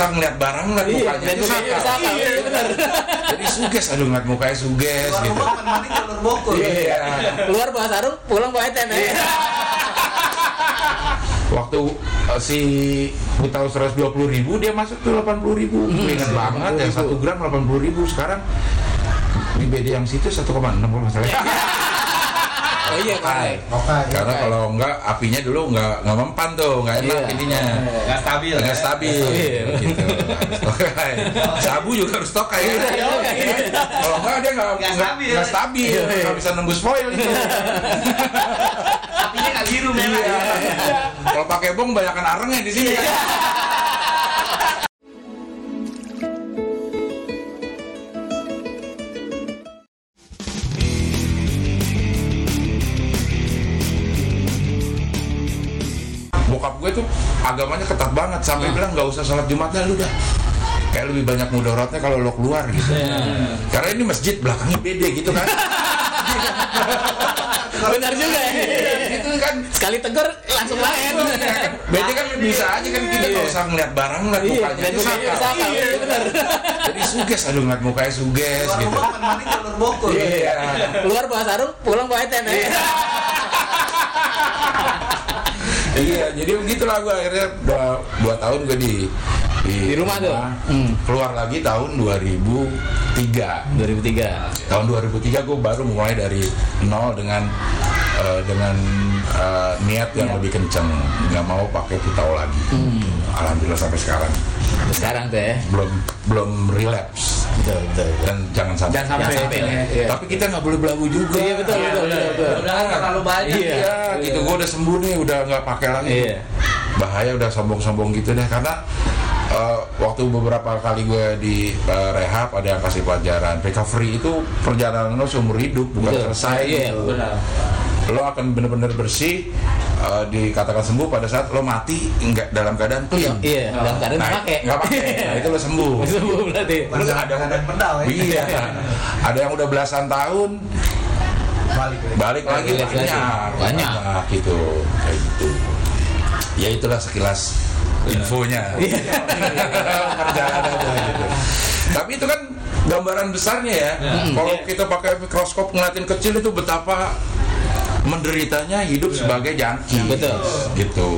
susah ngeliat barang ngeliat Iya, mukanya dan itu mukanya sakal. sakal, iya benar. jadi suges aduh ngeliat mukanya suges Keluar gitu. rumah maling jalur iya. Keluar bawa sarung, pulang bawa item ya. waktu uh, si Buta 120 ribu dia masuk tuh 80 ribu. Hmm, ingat banget ya 1 gram 80 ribu. Sekarang di BD yang situ 1,6 kalau nggak salah Oh iya, Okai. Okai. karena kalau enggak apinya dulu enggak nggak mempan tuh nggak enak Iya. ininya Nggak stabil. nggak ya? stabil stabil. gitu Harus tokai. sabu juga harus tokai ya Iya, iya. kalau enggak dia nggak Nggak nggak stabil. nggak stabil Iya, iya. nggak bisa nembus foil gitu Apinya nggak biru memang. Iya. kalau pakai bong banyakkan arengnya di sini gue tuh agamanya ketat banget. Sampai bilang nggak usah sholat jumat dah lu dah. Kayak lebih banyak mudaratnya kalau lo keluar gitu. Karena ini masjid belakangnya beda gitu kan. Benar juga ya. itu kan. Sekali tegur langsung lain. beda kan bisa aja kan kita nggak usah ngeliat barang ngeliat Iya, mukanya itu iya. benar. jadi suges aduh ngeliat mukanya suges gitu. jalur Bogor. iya. Keluar bawa sarung, pulang bawa item ya. Iya jadi begitulah gue akhirnya dua, dua tahun gue di Di rumah tuh? Hmm. keluar lagi tahun 2003 2003. tahun 2003 gue baru mulai dari nol dengan eh, dengan eh, niat yang lebih kenceng nggak mau pakai putau lagi alhamdulillah sampai sekarang Sampai Sekarang tuh ya. belum belum relapse Betul, betul. betul. dan jangan sampai Jangan sampai. Jangan sampai, ya. iya. tapi kita nggak boleh belagu juga Iya, betul, Iya, betul, benar. betul, betul. Mudah-mudahan nggak terlalu banyak. Iya. Iya, gitu gue udah sembuh nih, udah nggak pakai lagi. Iya. Bahaya udah sombong-sombong gitu deh, karena eh, waktu beberapa kali gue di eh, rehab ada yang kasih pelajaran recovery itu perjalanan lo seumur hidup bukan Betul. selesai. Iya, gitu. Benar. Lo akan bener-bener bersih, eh, dikatakan sembuh pada saat lo mati nggak dalam keadaan clean. Iya, dalam keadaan Nah, pakai. nggak pakai, nah itu lo sembuh. Sembuh berarti. Lu ada Keadaan pedal ya. Iya, ada yang udah belasan tahun Balik. balik lagi Balik lagi. banyak, Banyak. gitu, kayak gitu. Ya itulah sekilas infonya. Perjalanannya gitu. Tapi itu kan gambaran besarnya ya. Kalau kita pakai mikroskop ngeliatin kecil itu betapa menderitanya hidup sebagai jangki. Betul. Gitu.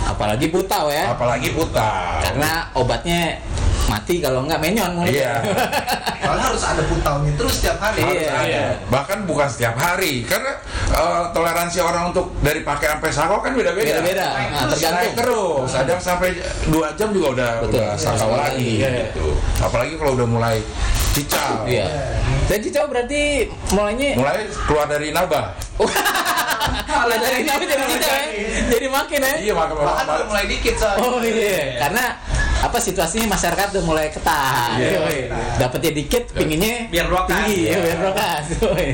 Apalagi putau ya. Apalagi putar. Karena obatnya mati kalau nggak menyon mulut. Iya. Soalnya harus ada putaunya terus setiap hari. Harus Iya, ada. iya. Bahkan bukan setiap hari karena eh, toleransi orang untuk dari pakai sampai sako kan beda-beda. Beda-beda. Nah, terus, tergantung. Terus, ada sampai dua jam juga udah Betul. udah sakau Iya. lagi Iya. gitu. Apalagi kalau udah mulai cicau. Iya. Dan cicau berarti mulainya Mulai keluar dari naba. kalau dari nama jadi cicau ya. Jadi makin ya. Iya, maka Bahkan udah mulai dikit soalnya. Oh iya, karena apa situasinya masyarakat udah mulai ketat. Iya. Yoi. Dapatnya dikit, pinginnya Biar rokas. tinggi, ya, biar rokas. Yoi.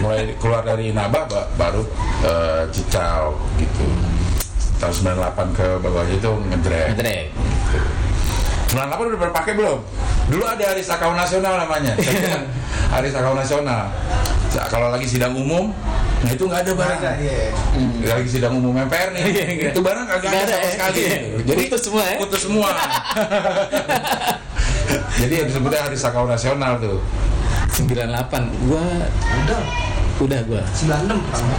mulai keluar dari naba ba- baru eh, cicau gitu. Tahun 98 ke bawahnya itu ngedrek. Ngedrek. 98 udah berpakai belum? Dulu ada hari sakau nasional namanya. hari sakau nasional. Nah, kalau lagi sidang umum, nah itu nggak ada barang. Ada, iya. Lagi sidang umum MPR nih, Iya, iya. itu barang kagak Nggak ada ada, sama ya. sekali. Iya. Jadi Putus semua, ya? Putus semua. Jadi yang disebutnya hari sakau nasional tuh. 98. Gua Udah. udah gua. 96 pertama.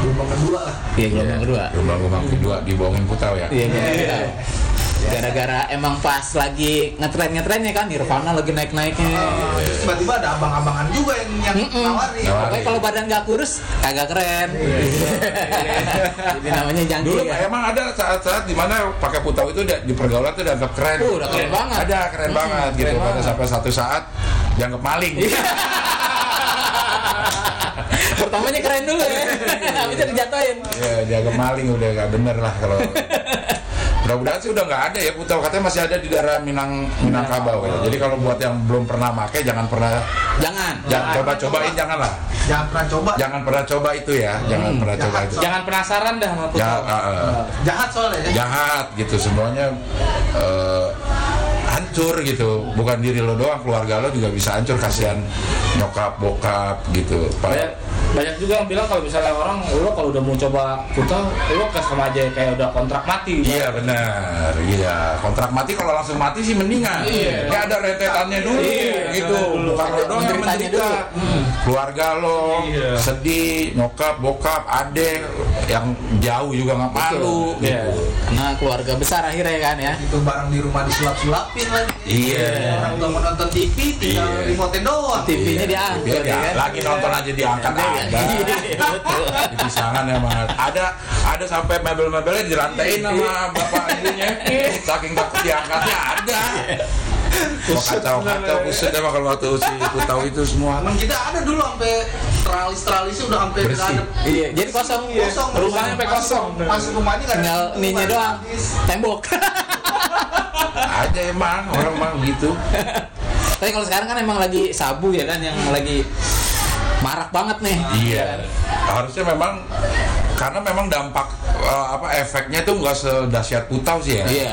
Gelombang kedua lah. Iya, gelombang kedua. Gelombang-gelombang kedua dibohongin putau ya. Iya, gelombang kedua. Gara-gara emang pas lagi ngetren-ngetrennya kan Nirvana lagi naik-naiknya. Ah, terus tiba-tiba ada abang-abangan juga yang yang Mm-mm. nawarin. Nawarin. Pokoknya kalau badan gak kurus kagak keren. Jadi namanya jangki. Dulu kan? emang ada saat-saat di mana pakai putau itu di di pergaulan tuh dianggap keren. Uh, udah keren banget. Ada keren Hmm, banget gitu. keren Pada banget. sampai satu saat dianggap maling. Pertamanya keren dulu ya. Habis itu dijatuhin. Ya dianggap maling udah gak bener lah kalau. Mudah-mudahan sih udah nggak ada ya putau katanya masih ada di daerah Minang Minangkabau ya. Jadi kalau buat yang belum pernah make jangan pernah Jangan. jangan coba cobain janganlah. Jangan pernah coba. Jangan pernah coba itu ya. Jangan pernah coba itu. Jangan penasaran dah sama Ya, putau. uh, uh, Jahat soalnya ya. jahat gitu semuanya eh, hancur gitu. Bukan diri lo doang, keluarga lo juga bisa hancur kasihan nyokap bokap gitu. Padahal banyak juga yang bilang kalau misalnya orang lo kalau udah mau coba putar lo ke sama aja kayak udah kontrak mati Iya benar, iya kontrak mati kalau langsung mati sih mendingan. Iya. Nggak ada rentetannya dulu, Iya, gitu. dulu. Bukan lo doang yang menderita. Keluarga lo Iya. sedih, nyokap, bokap, adek yang jauh juga nggak malu. Iya. gitu. Karena keluarga besar akhirnya kan ya. itu barang di rumah disulap-sulapin lagi Iya. orang udah mau nonton TV tinggal Iya. remote doang TV-nya Iya, diangkat dia ya kan. lagi nonton aja diangkat ada. Iya, betul. Di pisangan emang ada ada sampai mebel-mebelnya dirantain sama bapak ibunya. Saking takut diangkatnya ada. Mau kacau-kacau kusut emang kalau waktu si Putau itu semua. Emang kita ada dulu sampai teralis-teralisnya udah sampai Bersih. ada Iya, jadi kosong. kosong Rumahnya sampai kosong. masuk rumah ini nggak ada Tinggal ninya doang. Tembok. Ada emang orang mah gitu. Tapi kalau sekarang kan emang lagi sabu ya kan yang lagi marak banget nih. Iya. Harusnya memang karena memang dampak eh, apa efeknya tuh nggak sedahsyat Putau sih ya. Iya.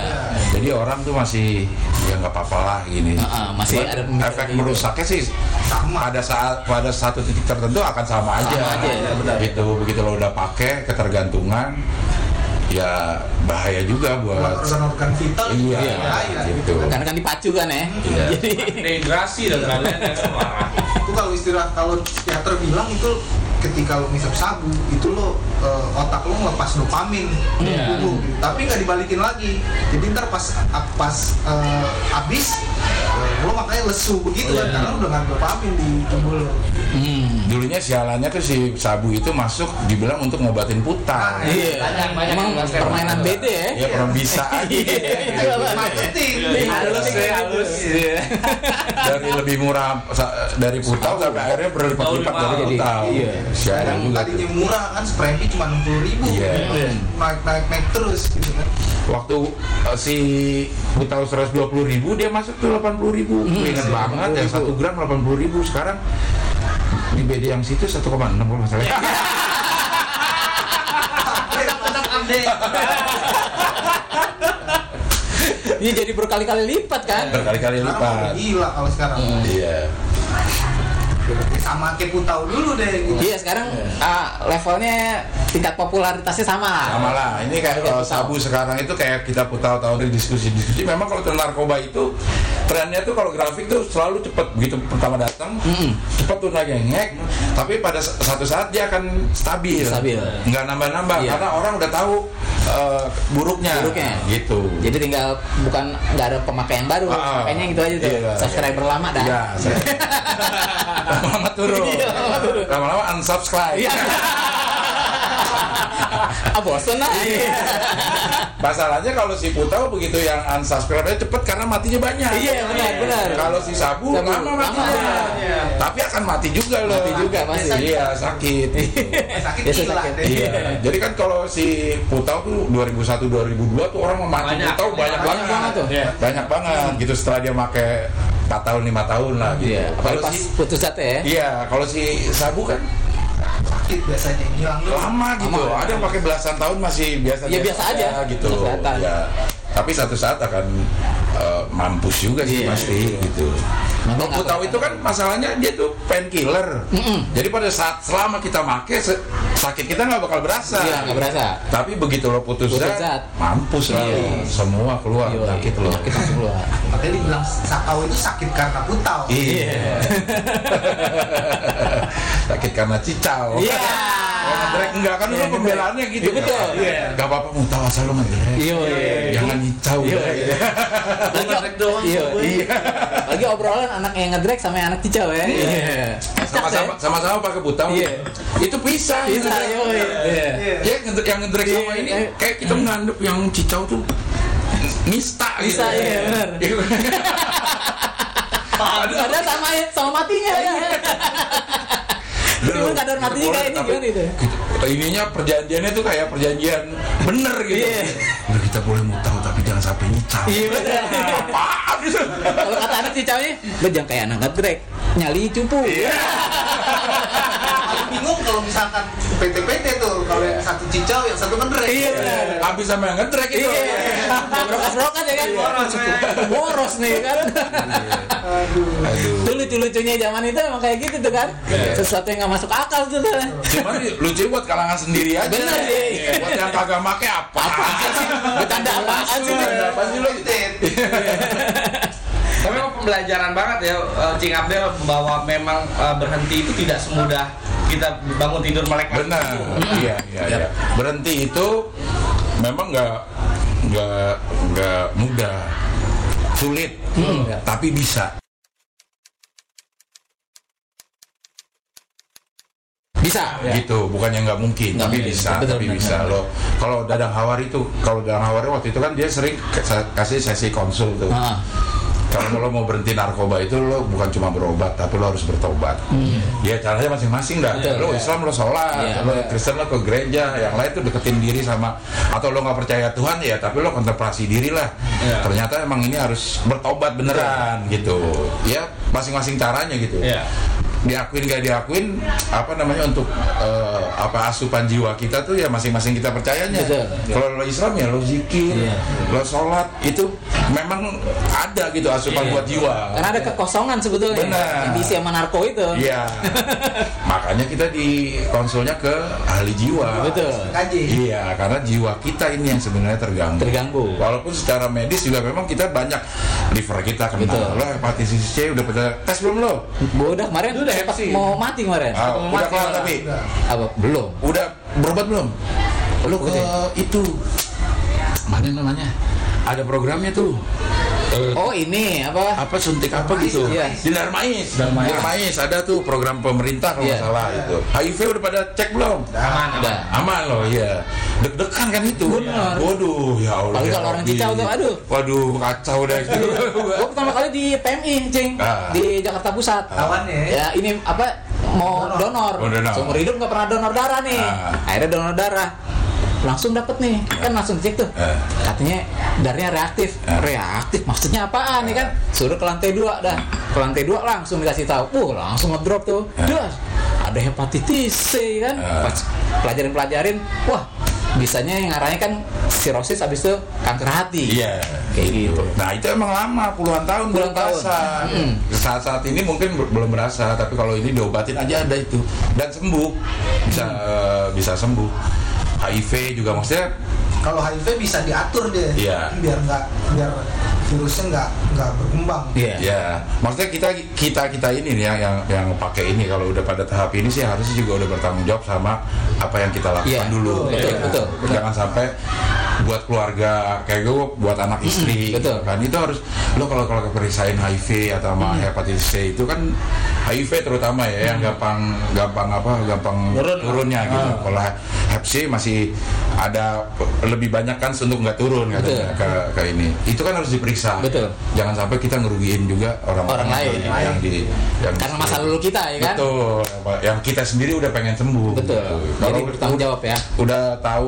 Jadi orang tuh masih ya nggak apa-apa lah gini. Heeh, masih Cuman ada efek gitu. merusaknya sih Sama. pada saat pada satu titik tertentu akan sama aja. Sama aja, ya, benar. Gitu begitu lo udah pakai ketergantungan ya bahaya juga buat organ-organ vital Iya, bahaya gitu. Karena kan dipacu kan ya. Iya. Jadi dehidrasi dan lain-lain yang marah itu kalau istilah kalau psikiater bilang itu ketika lo ngisap sabu itu lo eh, otak lo ngelepas dopamin di Iya. tubuh tapi nggak dibalikin lagi jadi ntar pas pas eh, habis eh, lo makanya lesu begitu kan Iya. karena lo udah nggak dopamin di tubuh lo hmm. dulunya sialannya tuh si sabu itu masuk dibilang untuk ngobatin Putau. Ah, Iya. Banyak, banyak Emang permainan beda ya. Ya pernah bisa. Iya, marketing Halus halus. Iya. dari lebih murah dari Putau sampai akhirnya berlipat-lipat dari. Putau. Iya. Sialan yang juga tadinya tuh. murah kan Sprempi cuma enam puluh ribu Iya. naik naik naik terus gitu kan Waktu uh, si Putau 120 ribu dia masuk tuh 80 ribu. Hmm, Ingat banget ya 1 gram 80 ribu sekarang di BD yang situ 1,6 kalau nggak salah. Ini jadi berkali-kali lipat kan. Berkali-kali Sekarang lipat. gila kalau sekarang Iya. Sama kayak putau dulu deh gitu Iya sekarang ah, levelnya tingkat popularitasnya sama lah. Sama lah, ini kayak kalau sabu sekarang itu kayak kita putau tahun di diskusi-diskusi. Memang kalau tentang narkoba itu trennya tuh kalau grafik tuh selalu cepet begitu pertama datang, cepet tuh naik ngek. Tapi pada satu saat dia akan stabil, Stabil. nggak nambah-nambah Iya. karena orang udah tahu eh, buruknya, Buruknya. gitu. Jadi tinggal bukan nggak ada pemakaian baru, Ah, makanya gitu aja tuh. iya. Subscriber lama dah. Iya, saya- lama-lama turun, Iya, lama turun. lama-lama unsubscribe. Iya. ah bosen lah. Masalahnya kalau si Putau begitu yang unsubscribe cepet karena matinya banyak. Iya, benar, benar. Kalau si Sabu, Sabu, lama matinya. lama. Iya. Tapi akan mati juga loh. Mati juga pasti. Iya, sakit. sakit Biasa gila sakit. iya. Jadi kan kalau si Putau tuh 2001 2002 tuh orang mati Banyak. Putau banyak, Banyak banget. banget tuh. Iya. Banyak banget gitu setelah dia pakai 4 tahun 5 tahun lah gitu. Iya. Kalau pas si putus sate ya. Iya, kalau si Sabu kan sakit biasanya hilang lama gitu. Lama. Ada yang pakai belasan tahun masih biasa Iya, biasa aja. gitu. Ya. Tapi satu saat akan eh, mampus juga sih Iya. pasti gitu. Nggak tahu itu kan masalahnya dia tuh painkiller. Jadi pada saat selama kita make sakit kita nggak bakal berasa. Iya nggak berasa. Tapi begitu lo putus, Putus zat, zat. mampus lah Iya. lo. semua keluar Iya, penyakit lo. Langsung keluar. makanya dibilang sakau itu sakit karena putau Iya. sakit karena cicau. Iya. Kalau ngedrek enggak kan Iya, itu pembelaannya gitu. Iya, betul. Iya. Gak apa-apa mau tahu asal lo ngedrek. Iya, iya. Jangan nyicau. Iya, iya. gitu. Ngedrek doang. Iya. Iya. Lagi obrolan anak yang ngedrek sama anak cicau ya. Iya. Sama-sama sama-sama pakai butang. Iya. Itu pisah. Iya. Iya. Ya yang ngedrek sama Iya, ini iya. kayak kita menganggap yang cicau tuh nista gitu. Bisa, iya, benar. Padahal sama sama matinya ya. Cuma kadar matinya kayak ini Tapi gimana itu? gitu, ininya perjanjiannya tuh kayak perjanjian bener gitu. Iya. Udah kita boleh tapi jangan sampai nyicau. Iya benar. Apaan gitu? Kalau kata anak cicaunya, lu jangan kayak anak ngedrek, nyali cupu. Iya. bingung kalau misalkan PT-PT tuh kalau yang satu cicau yang satu ngedrek Iya benar. Habis sama yang ngedrek itu. Iya. Brokas-brokas ya kan. Boros. Boros nih kan. aduh Aduh. Itu lucu-lucunya zaman itu emang kayak gitu tuh kan. Sesuatu yang nggak masuk akal tuh. Cuman lucu buat kalangan sendiri aja. Bener, iya. Iya, Buat yang kagak make apa? Apaan sih? Bercanda apaan sih? Apa sih lo? Tapi memang pembelajaran banget ya eh, Cing Abdel bahwa memang eh, berhenti itu tidak semudah kita bangun tidur melek. Benar. Iya, iya, iya. Berhenti itu memang nggak nggak nggak mudah, sulit, tapi bisa. Bisa. ya. gitu bukannya nggak mungkin Nggak tapi mungkin. bisa Betul, tapi benar, bisa benar. loh kalau dadang hawari itu kalau dadang hawari waktu itu kan dia sering kasih sesi konsul tuh Ah. kalau lo mau berhenti narkoba itu lo bukan cuma berobat tapi lo harus bertobat ya caranya masing-masing dah Hmm. Betul, lo ya. Islam lo sholat Iya. lo Kristen lo ke gereja yang lain tuh deketin diri sama atau lo nggak percaya Tuhan ya tapi lo kontemplasi diri lah Iya. ternyata emang ini harus bertobat beneran gitu ya masing-masing caranya gitu Iya. Diakuin gak diakuin apa namanya untuk eh, apa asupan jiwa kita tuh ya masing-masing kita percayanya Betul. kalau lo Islam ya lo zikir Iya. lo sholat itu memang ada gitu asupan Iya. buat jiwa Karena ada kekosongan sebetulnya Benar. yang diisi sama narko itu. iya makanya kita di konsulnya ke ahli jiwa Betul. kaji iya karena jiwa kita ini yang sebenarnya terganggu Terganggu. walaupun secara medis juga memang kita banyak liver kita kena Betul. lo hepatitis C udah pada tes belum lo udah kemarin Udah sempat Hepsi. mau mati kemarin. Ah, Mau udah mati kelar tapi Udah. Apa? Belum. udah berobat belum? Lu ke Udah. itu mana namanya? Ada programnya tuh. Eh, Oh ini apa? apa suntik apa gitu? Iya. Di Darmais. Darmais. Darmais ada tuh program pemerintah kalau nggak Iya. salah itu. HIV udah pada cek belum? Aman, Udah. aman. Aman loh, iya. Deg-degan kan itu. Benar. Waduh, ya Allah. Ya kalau orang Rabbi. cicau tuh, aduh. Waduh, kacau dah itu. Gua pertama kali di PMI, Cing. Ah. Di Jakarta Pusat. lawannya ya Ya ini apa mau donor. Oh, donor. Seumur hidup nggak pernah donor darah nih. Ah. Akhirnya donor darah. Langsung dapet nih, kan langsung dicek tuh. Eh. Katanya darahnya reaktif. Eh. Reaktif maksudnya apaan nih kan? Suruh ke lantai dua dah. Ke lantai dua langsung dikasih tahu. Wah, langsung ngedrop tuh. Das. Ada hepatitis C kan. Pas pelajarin-pelajarin, wah, bisanya yang arahnya kan sirosis habis itu kanker hati. Iya. Kayak gitu. Nah itu emang lama puluhan tahun Puluhan belum tahun. berasa. Mm. Saat saat ini mungkin belum berasa, tapi kalau ini diobatin aja ada itu dan sembuh bisa eh, bisa sembuh. HIV juga maksudnya kalau HIV bisa diatur deh Iya. biar nggak biar virusnya nggak nggak berkembang Iya. ya maksudnya kita kita kita ini nih yang yang yang pakai ini kalau udah pada tahap ini sih harusnya juga udah bertanggung jawab sama apa yang kita lakukan Iya, dulu. betul, Ya. betul, betul. Jangan sampai buat keluarga kayak gue buat anak istri betul. kan itu harus lo kalau kalau keperiksain HIV atau sama hepatitis C itu kan HIV terutama ya yang gampang gampang apa gampang Turun. turunnya gitu Ah. kalau Hep C masih ada lebih banyak kan untuk nggak turun katanya ke, ke ini itu kan harus diperiksa Betul. jangan sampai kita ngerugiin juga orang-orang Orang lain. yang, yang di yang Karena masa lalu kita ya kan. betul yang kita sendiri udah pengen sembuh Betul. gitu. Jadi kalau bertanggung jawab ya. udah tahu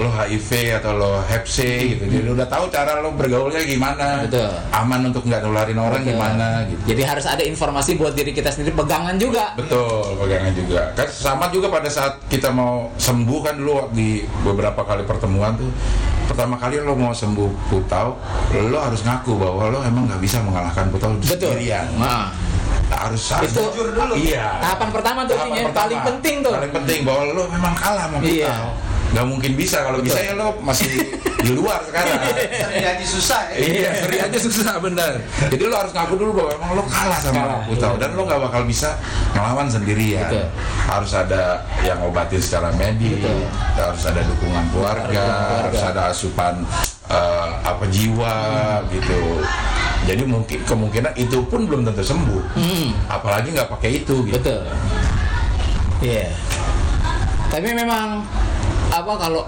lo HIV atau lo Hep C gitu jadi udah tahu cara lo bergaulnya gimana Betul. aman untuk nggak nularin orang Betul. gimana gitu Jadi harus ada informasi buat diri kita sendiri pegangan juga. Betul, pegangan juga. Kan sama juga pada saat kita mau sembuh kan dulu di beberapa kali pertemuan tuh pertama kali lo mau sembuh putau, lo harus ngaku bahwa lo emang nggak bisa mengalahkan putau Betul. sendirian. Nah, Harus harus Itu- Jujur dulu. Iya. tahapan pertama tuh Tahapan pertama. paling penting tuh. Paling penting bahwa lo memang kalah sama putau. Iya. Nggak mungkin bisa kalau bisa ya lo masih di luar sekarang. jadi susah ya Iya, seri aja susah bener. Jadi lo harus ngaku dulu bahwa emang lo kalah sama Kalah, Putau iya. dan lo nggak bakal bisa ngelawan sendirian. Betul. Harus ada yang obatin secara medis, Betul. harus ada dukungan keluarga, Keluarga. harus ada asupan eh, apa jiwa gitu. Jadi mungkin kemungkinan itu pun belum tentu sembuh. Hmm. Apalagi nggak pakai itu gitu. Betul. Iya. Tapi memang apa kalau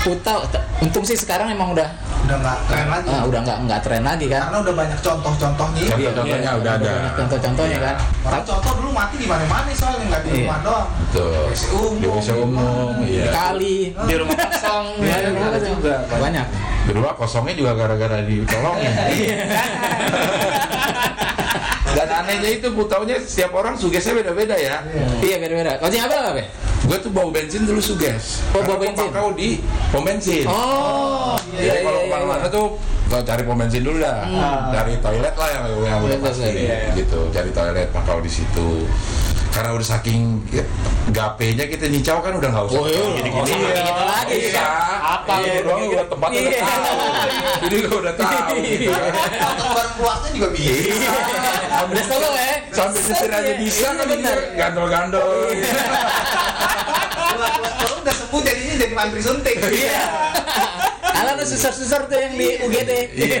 Putau, t- untung sih sekarang emang udah udah nggak keren lagi ah, udah nggak nggak tren lagi kan. karena udah banyak contoh-contohnya Contoh- ini. Contohnya Iya, udah ada. banyak Contoh-contohnya kan. Orang contoh dulu mati di mana-mana soalnya nggak di Iya. rumah doang. Betul. WC umum, Di umum, Di iya. kali. Di rumah kosong Iya, ya, ada juga. Banyak. Di rumah kosongnya juga gara-gara ditolongin. Dan anehnya itu bu taunya setiap orang sugesnya beda-beda ya. Iya beda-beda. Kau apa apa? Gue tuh bau bensin dulu suges. Oh, bau gua bensin. pakau di pom bensin. Oh, Jadi kalau ke mana-mana tuh gua cari pom bensin dulu dah. Cari toilet lah yang, yang udah pasti toilet. gitu. Cari toilet pakau di situ. Karena udah saking ya, gapenya kita nyicau kan udah nggak usah Oh, iya. gini-gini. Oh, sampai gitu lagi. Iya. Apa Iya, gitu doang udah tempatnya udah Iya. tahu. Jadi gua udah tahu gitu kan. Nonton bareng keluarga juga bisa. Udah solo ya. Sampai nyetir aja bisa Iya, kan bener. gandol-gandol. Keluar-keluar kalau udah sembuh jadinya jadi mantri suntik. Iya. Kalau ada susar-susar tuh yang di UGD. Iya.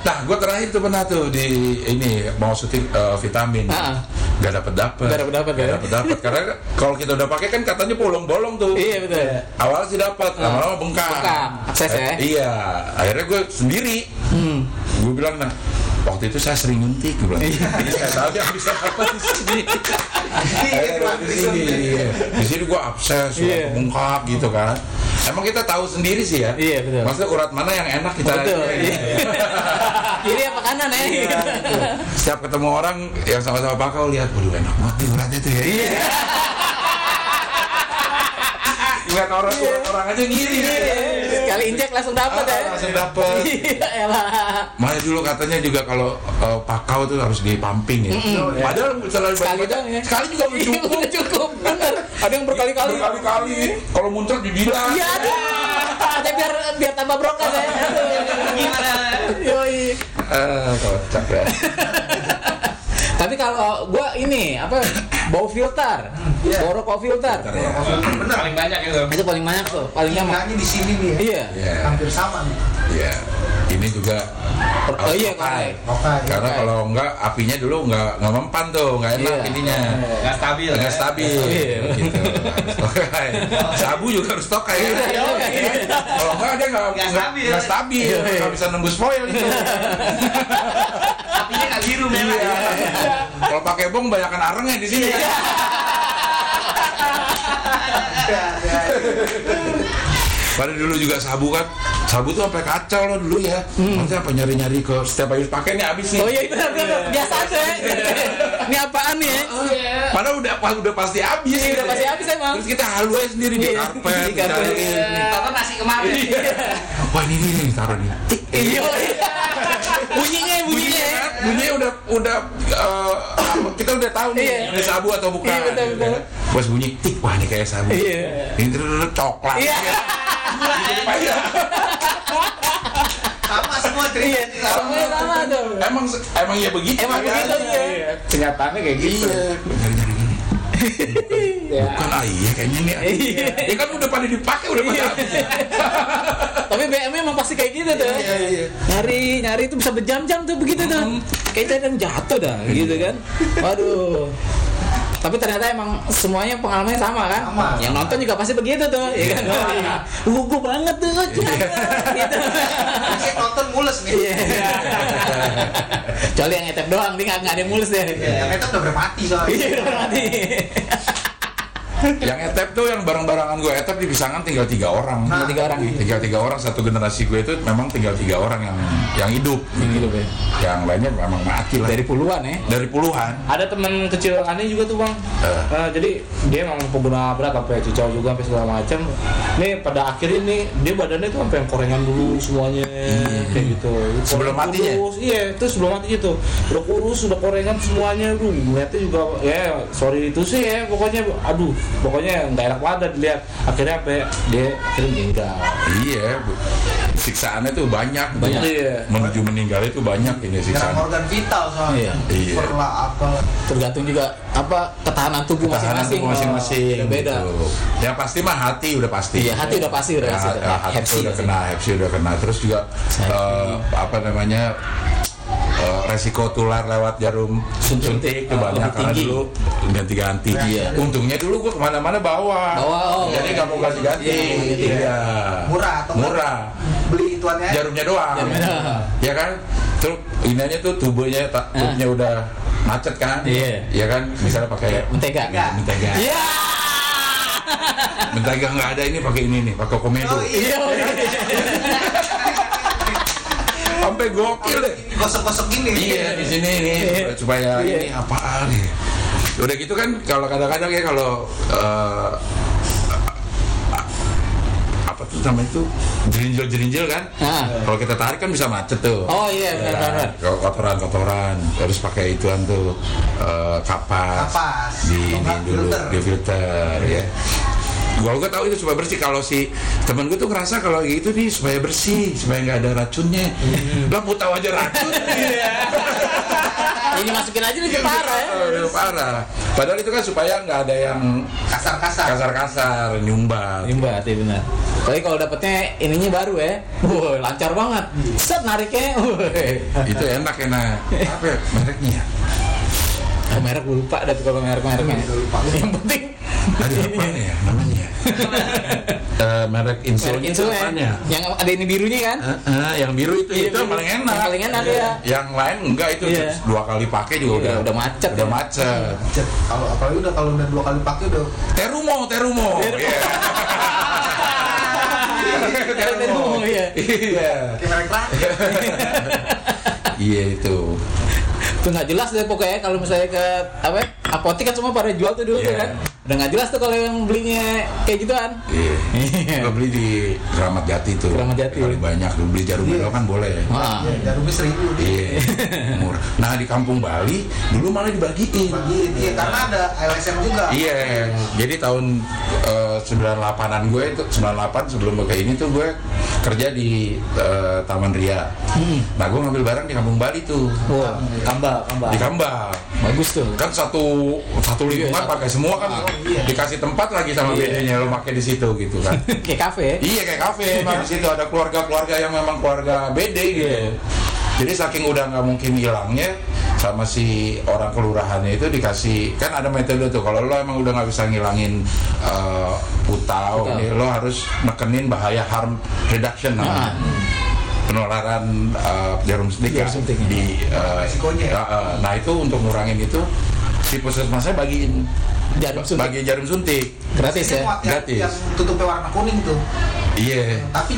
Nah, gue terakhir tuh pernah tuh di ini mau syuting eh, vitamin. Ah. Gak dapet dapet. Nggak dapet-dapet, Nggak ya? dapet-dapet. Karena kalau kita udah pakai kan katanya bolong-bolong tuh. Iya betul. Awalnya sih dapat, lama-lama bengkak. Bengkak, akses ya? Eh, Iya. Akhirnya gue sendiri. Hmm. Gue bilang nah. Waktu itu saya sering nyuntik, gue bilang. Iya. Jadi saya tahu dia bisa apa di sini. Iya, di sini, iya. di sini gue abses, Iya. yeah. bengkak gitu kan. Emang kita tahu sendiri sih ya. Iya, betul. Maksudnya urat mana yang enak kita. Betul. Iya. Iya. Kiri apa kanan ya? Setiap ketemu orang yang sama-sama pakau lihat, waduh enak banget nih uratnya tuh ya. Iya. Lihat orang orang aja ngiri. Sekali injek langsung dapat ya. Ah, langsung dapet. Iya. Makanya dulu katanya juga kalau uh, pakau tuh harus di pumping ya. Padahal selalu Sekali doang ya. Sekali juga belum Iya, cukup. udah cukup. Bener. Ada yang berkali-kali. Berkali-kali. Kalau muncul dibilang. Iya. Ada biar biar tambah brokas ya. Gimana? Yoi. Eh, kocak ya. Tapi kalau gua ini apa bau filter, Iya. bau rokok filter, ya. Bener. Paling banyak itu. itu paling banyak tuh, paling nyaman. Tingkahnya di sini nih ya. Iya. Iya. Hampir sama nih. Iya. Ini juga Oh, iya, pakai. Oke. Karena kalau enggak apinya dulu enggak enggak mempan tuh, enggak enak Iya. ininya. Nggak stabil. Enggak ya. stabil Iya. gitu. Sabu juga harus tokai ya. Iya, iya. Kalau enggak dia enggak Nggak stabil. Enggak stabil, Iya, iya. enggak bisa nembus foil itu. Apinya nggak biru memang. Iya. Kalau pakai bong banyakan arengnya di sini. Iya. Ya, ya. Padahal dulu juga sabu kan, sabu tuh sampai kacau loh dulu ya. Maksudnya apa nyari-nyari ke setiap habis pakai nih habis nih. Hmm. Oh iya benar benar biasa aja. Ini apaan nih? ya? Padahal udah udah pasti habis. Iya, udah pasti habis emang. Terus kita halu aja sendiri di Iya, karpet, di karpet. dicariin. Tonton nasi kemarin. Iya. Wah ini nih, nih taruh nih. Tik. Iya. Bunyinya bunyinya. kan, bunyinya udah udah eh, kita udah tahu nih Iya. ini sabu atau bukan. Iya, betul, betul. Pas bunyi tik wah ini kayak sabu. Iya. Ini terus coklat. Iya. Iya. Sama semua Iya. cerita. Semuanya sama tuh. Emang emang ya begitu. Emang kan? begitu, iya. Kenyataannya kayak gitu. Iya. Ya. Bukan ah iya kayaknya nih. Iya. Ya kan udah pada dipakai udah pada habis. Tapi BM emang pasti kayak gitu tuh. Iya, iya. Nyari nyari itu bisa berjam-jam tuh begitu tuh. Kayak yang jatuh dah gitu kan. Waduh. Tapi ternyata emang semuanya pengalamannya sama kan? Sama. Yang nonton juga pasti begitu tuh, ya kan? Gugu banget tuh, gitu. Nonton mules nih. Iya. Kecuali yang etep doang, dia nggak ada yang mulus deh. Yang itu udah bermati soalnya. Iya, udah mati. Yang etep tuh yang barang-barangan gue etep di pisangan tinggal tiga orang. Tinggal tiga orang ya? Tinggal tiga orang satu generasi gue itu memang tinggal tiga orang yang yang hidup. Gitu, Be. Yang lainnya memang mati lah. Dari puluhan ya. dari puluhan. Ada temen kecil aneh juga tuh bang. Eh. Nah, jadi dia emang pengguna berat sampai cicau juga sampai segala macam. Nih pada akhirnya nih dia badannya tuh sampai yang korengan dulu semuanya kayak gitu. Hmm. Sebelum Koreng matinya? kurus, Iya, itu sebelum mati gitu. Udah kurus, udah korengan semuanya. Duh, ngeliatnya juga ya sorry itu sih ya pokoknya aduh pokoknya nggak enak banget dilihat. Akhirnya apa ya, dia akhirnya meninggal. Iya, bu. siksaannya tuh banyak. Banyak. Iya. Menuju meninggal itu banyak ini siksaan. organ vital soalnya. Iya. Perla apa. Tergantung juga apa ketahanan tubuh Ketahanan masing-masing. masing-masing. Oh, beda. gitu. Yang pasti mah hati udah pasti. Iya, hati udah pasti udah Ya, pasti. ya, hati Hepsi udah kena, hepsi udah kena. Terus juga eh, apa namanya eh, resiko tular lewat jarum Suntik. itu Oh, banyak karena dulu ganti-ganti. Iya. Untungnya dulu gua ke mana-mana bawa. Bawa, oh. Jadi nggak mau kasih ganti. Iya, iya. Iya. Murah atau? Murah. Beli ituannya. aja. Jarumnya doang. Jarumnya doang. Ya kan? Terus ininya tuh tubuhnya tak tubuhnya udah macet kan? Iya. Ya kan? Misalnya pakai Mentega. Mentega. Iya. Mentega nggak ada ini pakai ini nih, pakai komedo. Oh, iya. Iya. sampai gokil deh gosok-gosok gini iya di sini nih Iya. supaya Iya. ini apaan nih udah gitu kan kalau kadang-kadang ya kalau eh, apa tuh namanya itu jerinjil-jerinjil kan Nah. kalau kita tarik kan bisa macet tuh Oh iya benar Ya, benar. kalau kotoran-kotoran terus pakai ituan tuh eh, kapas, Kapas. di nggak dulu filter. di filter ya gua gua tahu itu supaya bersih kalau si temen gue tuh ngerasa kalau gitu nih supaya bersih supaya nggak ada racunnya Hmm. lah mau tahu aja racun Ini masukin aja lebih parah ya. Oh, parah padahal itu kan supaya nggak ada yang kasar-kasar kasar-kasar nyumbat Ini mbak, iya benar. Tapi kalau dapetnya ininya baru ya, wah lancar banget. Set nariknya, wah. itu enak enak apa ya, mereknya ya? Oh, merek gue lupa kalau merek-mereknya. Udah lupa. Yang penting ada apa ya namanya Eh, merek insul merek insulin apanya? yang ada ini birunya kan. Eh, eh, yang biru itu Iya, itu yang biru. paling enak. Yang paling enak, iya. Yang lain enggak itu Iya. dua kali pakai juga Iya, udah udah macet Udah ya. macet. Cet, kalau apalagi udah kalau udah dua kali pakai udah Terumo, Terumo. Terumo. Iya. Terumo, iya. Iya. Iya itu. Tuh nggak jelas deh pokoknya kalau misalnya ke apa ya, apotek kan semua pada jual tuh dulu tuh Iya. kan. Udah nggak jelas tuh kalau yang belinya kayak gituan. Iya. Iya. Gue beli di Keramat Jati tuh. Keramat Jati. Kali banyak. Lu beli jarum Iya. merah kan boleh. Wah. ya jarumnya seribu Iya. Murah. Nah di Kampung Bali dulu malah dibagiin. bagi iya karena ada LSM juga Iya, jadi tahun eh, 98-an gue itu 98 sebelum gue kayak ini tuh gue kerja di eh, Taman Ria. Nah, gue ngambil barang di Kampung Bali tuh. Wah, kamba, kamba. Di Kambal. Bagus tuh. Kan satu satu lingkungan Iya. pakai semua kan iya. dikasih tempat lagi sama Iya. bedanya lo pakai di situ gitu kan. kayak kafe ya. iya kayak kafe emang di situ ada keluarga-keluarga yang memang keluarga bede gitu. Iya. Jadi saking udah nggak mungkin hilangnya sama si orang kelurahannya itu dikasih kan ada metode tuh kalau lo emang udah nggak bisa ngilangin eh, putau, Putau. ini lo harus nekenin bahaya harm reduction namanya. Ah. Penularan eh, jarum suntik ya, suntiknya. di Resikonya. ya, eh, nah itu untuk ngurangin itu si puskesmasnya bagiin Jarum suntik. bagi jarum suntik Gratis Ini ya. yang, Gratis. yang tutupnya warna kuning tuh iya tapi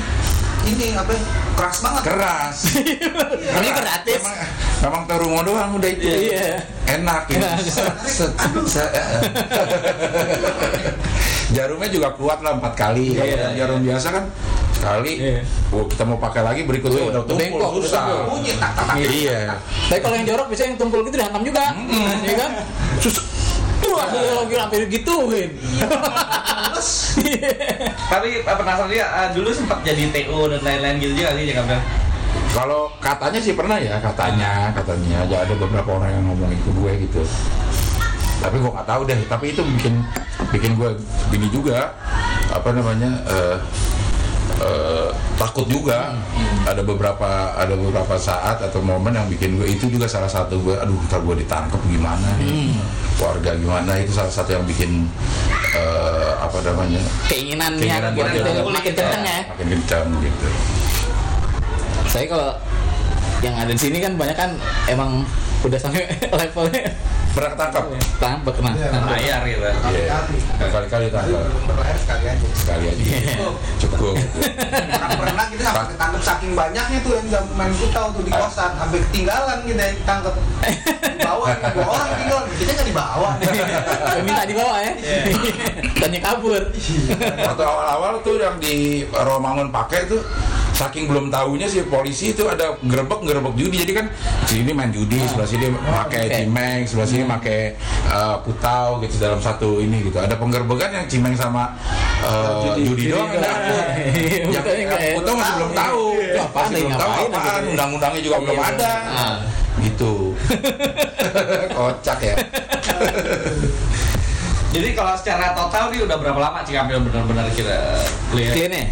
ini apa ya, keras banget keras Ini gratis. memang, memang terumo doang udah itu Iya. enak ya Enak. Set, set, set, jarumnya juga kuat lah empat kali Kalau Iya, yang jarum biasa kan sekali Iya. oh, kita mau pakai lagi berikutnya Iya, udah tumpul susah tumpul. bunyi tak tak tak iya Tapi kalau yang jorok biasanya yang tumpul gitu dihantam juga. Iya kan? susah Tuh ada lagi hampir gituin. terus Tapi eh, penasaran dia eh, dulu sempat jadi TO dan lain-lain gitu juga sih Jakarta. Kalau katanya sih pernah ya, katanya, katanya aja ada beberapa orang yang ngomongin ke gue gitu. Tapi gue nggak tahu deh. Tapi itu bikin bikin gue gini juga, apa namanya eh, eh, takut juga. Ada beberapa ada beberapa saat atau momen yang bikin gue itu juga salah satu gue, aduh ntar gue ditangkap gimana, keluarga gimana itu salah satu yang bikin eh, apa namanya Keinginannya keinginan gue gitu, jadi- makin kenceng ya. makin kencang gitu. Saya kalau yang ada di sini kan banyak kan emang udah sampai levelnya Pernah ketangkap? tangkap kena. Iya, tangkap. Bayar gitu. Iya, kali-kali tangkap. berlayar sekali aja. Sekali aja. Cukup. Orang pernah kita sampai ketangkep. Saking banyaknya tuh yang jam main putau tuh di kosan. Sampai ketinggalan kita yang ditangkep dibawa dua orang tinggalan kita nggak dibawa Minta di bawah ya. Tanya kabur. waktu awal-awal tuh yang di Romangun pakai tuh saking belum tahunya si polisi itu ada gerbek gerbek judi jadi kan sini main judi sebelah sini pakai oke. cimeng sebelah sini pakai eh, putau gitu dalam satu ini gitu ada penggerbekan yang cimeng sama eh, Judi- judi, judi doang doang. yang ya? putau masih belum tahu Itu apaan nih, belum tahu apaan gitu. undang-undangnya juga belum Iya, ada ah. gitu kocak ya Jadi kalau secara total nih udah berapa lama Cikampil benar-benar kita lihat? Clean ya?